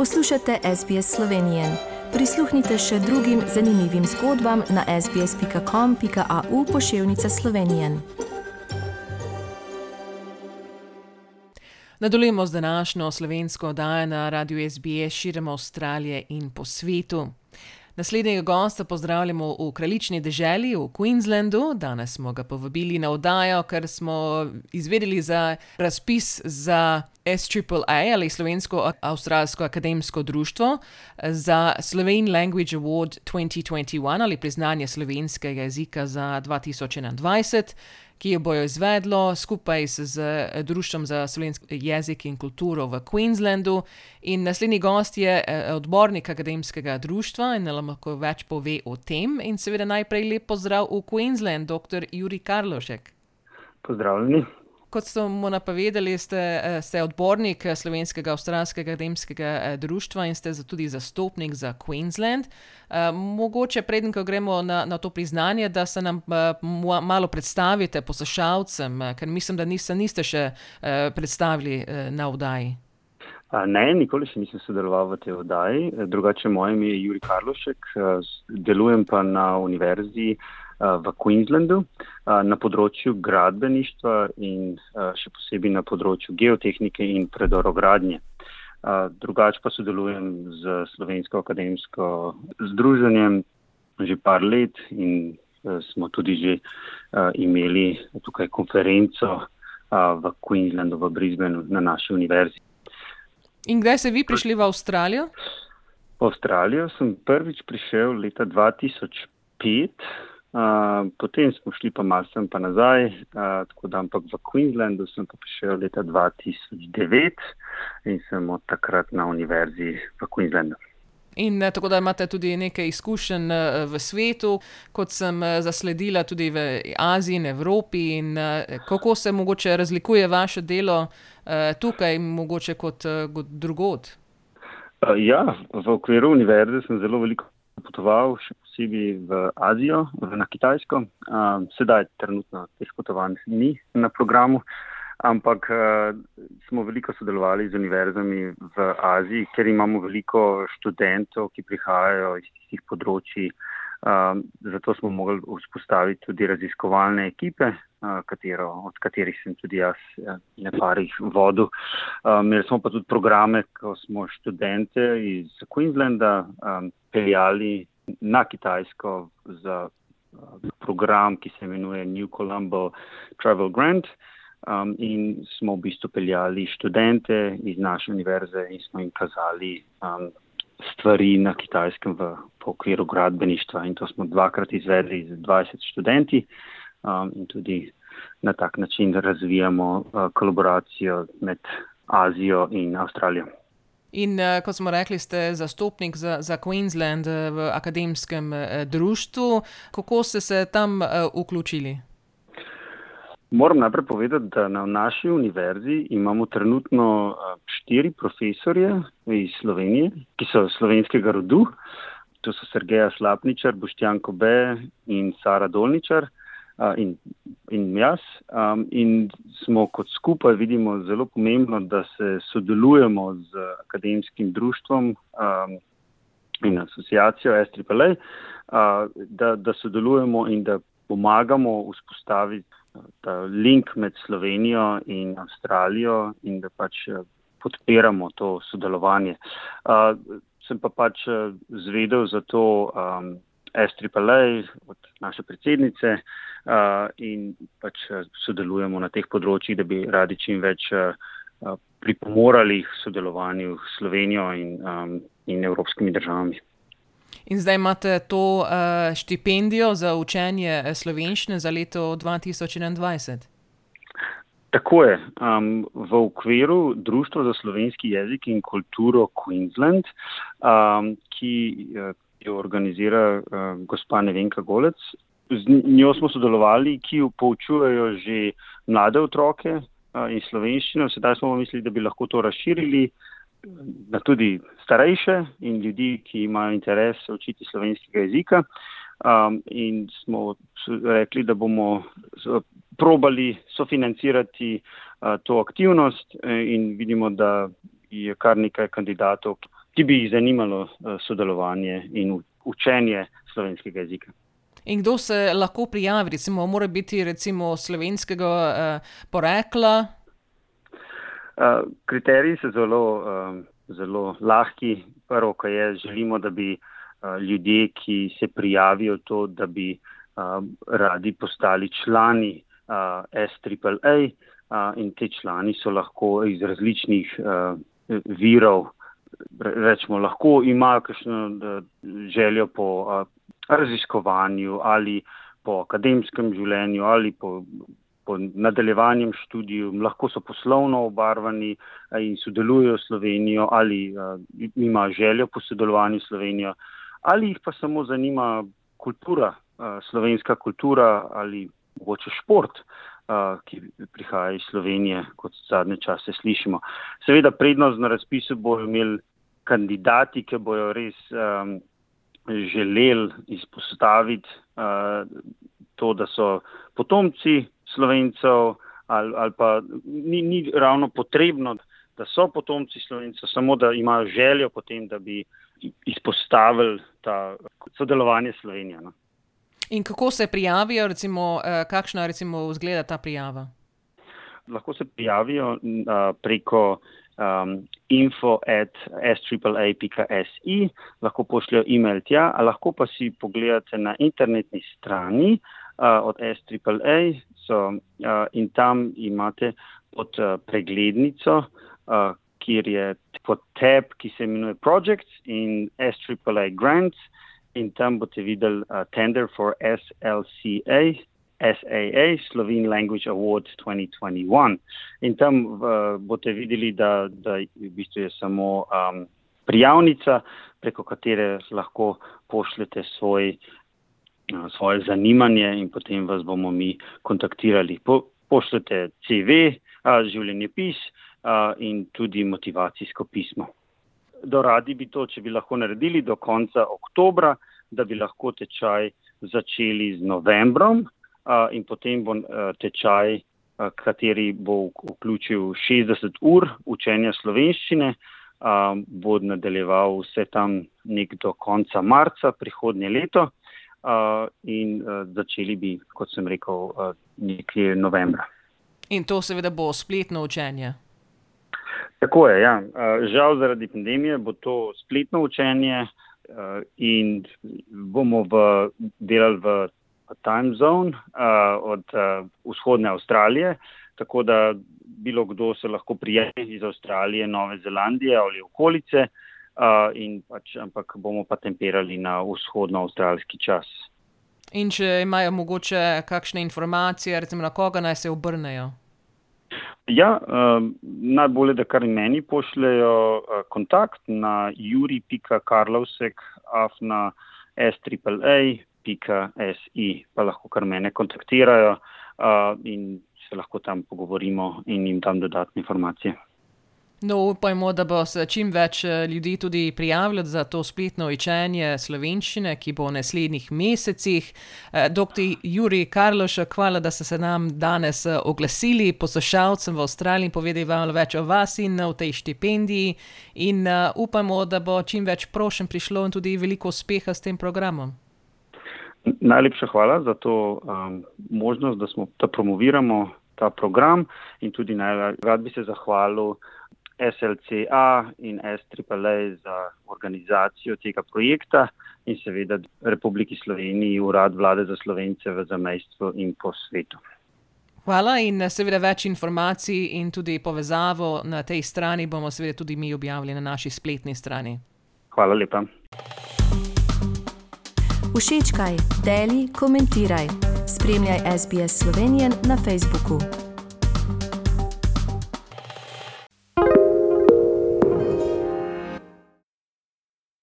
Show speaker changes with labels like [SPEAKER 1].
[SPEAKER 1] Poslušate SBS Slovenije. Prisluhnite še drugim zanimivim zgodbam na sbsp.com.au pošiljka Slovenije.
[SPEAKER 2] Nadaljujemo z današnjo slovensko oddajo na radiju SBS širom Avstralije in po svetu. Naslednjega gosta pozdravljamo v kraljični deželi v Queenslandu. Danes smo ga povabili na oddajo, ker smo izvedeli za razpis za SAAA ali Slovensko-Australsko akademsko društvo za Slovene Language Award 2021 ali priznanje slovenskega jezika za 2021 ki jo bojo izvedlo skupaj z Društvom za slovenski jezik in kulturo v Queenslandu. In naslednji gost je eh, odbornik akademskega društva in nam lahko več pove o tem. In seveda najprej lep pozdrav v Queensland, dr. Juri Karlošek.
[SPEAKER 3] Pozdravljeni.
[SPEAKER 2] Kot smo napovedali, ste, eh, ste odbornik eh, Slovenskega avstralskega akademskega eh, društva in ste tudi zastopnik za Queensland. Mogoče, preden gremo na, na to priznanje, da se nam malo predstavite poslušalcem, ker mislim, da niste, niste še predstavili na vdaji.
[SPEAKER 3] Ne, nikoli še nisem sodeloval v tej vdaji. Drugače, moje ime je Juri Karlošek, delujem pa na univerzi v Queenslandu na področju gradbeništva in še posebej na področju geotehnike in predorogradnje. Drugače pa sodelujem z Slovensko akademsko združenjem že par let in smo tudi že imeli tukaj konferenco v Queenslandu, v Brisbaneu na naši univerzi.
[SPEAKER 2] In kdaj ste vi prišli v Avstralijo?
[SPEAKER 3] V Avstralijo sem prvič prišel leta 2005 potem smo šli pa malo sem pa nazaj, uh, tako da ampak v Queenslandu sem pa prišel leta 2009 in sem od takrat na univerzi v Queenslandu.
[SPEAKER 2] In tako da imate tudi nekaj izkušenj v svetu, kot sem zasledila tudi v Aziji in Evropi. In kako se mogoče razlikuje vaše delo tukaj, mogoče kot, kot drugod?
[SPEAKER 3] Ja, v okviru univerze sem zelo veliko potoval, še posebej v Azijo, na Kitajsko. Sedaj trenutno teh potovanj ni na programu, ampak smo veliko sodelovali z univerzami v Aziji, ker imamo veliko študentov, ki prihajajo iz tistih področji. Zato smo mogli vzpostaviti tudi raziskovalne ekipe, katero, od katerih sem tudi jaz nekaj vodil. Imeli smo pa tudi programe, ko smo študente iz Queenslanda peljali na Kitajsko za uh, program, ki se imenuje New Colombo Travel Grant. Um, in smo v bistvu peljali študente iz naše univerze in smo jim kazali um, stvari na kitajskem v okviru gradbeništva. In to smo dvakrat izvedli z 20 študenti um, in tudi na tak način razvijamo uh, kolaboracijo med Azijo in Avstralijo.
[SPEAKER 2] In uh, kot smo rekli, ste zastopnik za, za Queensland uh, v akademskem uh, društvu. Kako ste se tam uh, vključili?
[SPEAKER 3] Moram najprej povedati, da na naši univerzi imamo trenutno štiri profesorje iz Slovenije, ki so slovenskega rodu. To so Sergeja Slapničar, Boštjan Kobe in Sara Dolničar in, in jaz. Um, in smo kot skupaj vidimo zelo pomembno, da se sodelujemo z akademskim društvom um, in asociacijo SAAA, uh, da, da sodelujemo in da pomagamo vzpostaviti ta link med Slovenijo in Avstralijo in da pač podpiramo to sodelovanje. Uh, sem pa pač zvedel za to um, SAAA od naše predsednice, in pač sodelujemo na teh področjih, da bi radi čim več pripomorali k sodelovanju s Slovenijo in, um, in evropskimi državami.
[SPEAKER 2] In zdaj imate to uh, štipendijo za učenje slovenščine za leto 2021.
[SPEAKER 3] Tako je. Um, v okviru Društva za slovenski jezik in kulturo Queensland, um, ki jo organizira uh, gospa Nevenka Golec, z njo smo sodelovali, ki poučujejo že mlade otroke in slovenščino. Sedaj smo mislili, da bi lahko to razširili na tudi starejše in ljudi, ki imajo interes učiti slovenskega jezika. Um, in smo rekli, da bomo probali sofinancirati uh, to aktivnost, in vidimo, da je kar nekaj kandidatov, vsi bi jih zanimalo sodelovanje in učenje slovenskega jezika.
[SPEAKER 2] In kdo se lahko prijavi, recimo, mora biti recimo slovenskega uh, porekla?
[SPEAKER 3] Uh, kriteriji so zelo, uh, zelo lahki. Prvo, kar je, želimo, da bi uh, ljudje, ki se prijavijo to, da bi uh, radi postali člani uh, SAAA uh, in te člani so lahko iz različnih uh, virov. Rečemo, lahko imajo kakšno željo po raziskovanju ali po akademskem življenju ali po, po nadaljevanjem študiju, lahko so poslovno obarvani in sodelujo s Slovenijo ali imajo željo po sodelovanju s Slovenijo ali jih pa samo zanima kultura, slovenska kultura ali mogoče šport. Ki prihaja iz Slovenije, kot zadnje čase slišimo. Seveda, prednost na razpisu bojo imeli kandidati, ki bojo res um, želeli izpostaviti uh, to, da so potomci slovencev, ali, ali pa ni, ni ravno potrebno, da so potomci slovencev, samo da imajo željo potem, da bi izpostavili ta sodelovanje Slovenije. No.
[SPEAKER 2] In kako se prijavijo, recimo, uh, kakšna recimo, zgleda ta prijava?
[SPEAKER 3] Lahko se prijavijo uh, preko um, info at s.a.si, lahko pošljajo e-mail tja, ali lahko pa si pogledate na internetni strani uh, od S.A.A. So, uh, in tam imate pod uh, preglednico, uh, kjer je pod tab, ki se imenuje Projects in S.A.A. Grants, in tam boste videli uh, Tender for SLCA. SAA, Slovene Language Award 2021. In tam uh, boste videli, da, da v bistvu je samo um, prijavnica, preko katere lahko pošljete svoj, uh, svoje zanimanje in potem vas bomo mi kontaktirali. Po, pošljete CV, uh, življenjepis uh, in tudi motivacijsko pismo. Doradi bi to, če bi lahko naredili do konca oktobra, da bi lahko tečaj začeli z novembrom in potem bo tečaj, kateri bo vključil 60 ur učenja slovenščine, bo nadaljeval vse tam nek do konca marca prihodnje leto in začeli bi, kot sem rekel, nekje novembra.
[SPEAKER 2] In to seveda bo spletno učenje.
[SPEAKER 3] Tako je, ja. Žal zaradi pandemije bo to spletno učenje in bomo v, delali v time zone uh, od vzhodne Avstralije, tako da bilo kdo se lahko prijavi iz Avstralije, Nove Zelandije ali okolice, pač, ampak bomo pa temperali na vzhodno-avstralski čas.
[SPEAKER 2] In če imajo mogoče kakšne informacije, recimo na koga naj se obrnejo?
[SPEAKER 3] Ja, uh, najbolje, da kar meni pošljajo uh, kontakt na juri.karlovsek, afna SAAA, www.si, pa lahko kar mene kontaktirajo uh, in se lahko tam pogovorimo in jim dam dodatne informacije.
[SPEAKER 2] No, upajmo, da bo se čim več uh, ljudi tudi prijavilo za to spletno učenje slovenščine, ki bo v naslednjih mesecih. Uh, Dr. Juri Karloš, hvala, da ste se nam danes uh, oglasili, poslušalcem v Avstraliji povedali vam več o vas in o tej štipendiji. In upajmo, da bo čim več prošen prišlo in tudi veliko uspeha s tem programom.
[SPEAKER 3] Najlepša hvala za to um, možnost, da smo da promoviramo ta program in tudi rad bi se zahvalil SLCA in SAAA za organizacijo tega projekta in seveda Republiki Sloveniji, Urad vlade za slovence v zamestju in po svetu.
[SPEAKER 2] Hvala in seveda več informacij in tudi povezavo na tej strani bomo seveda tudi mi objavili na naši spletni strani.
[SPEAKER 3] Hvala lepa.
[SPEAKER 1] Všečkaj, deli, komentiraj. Spremljaj SBS Slovenijo na Facebooku.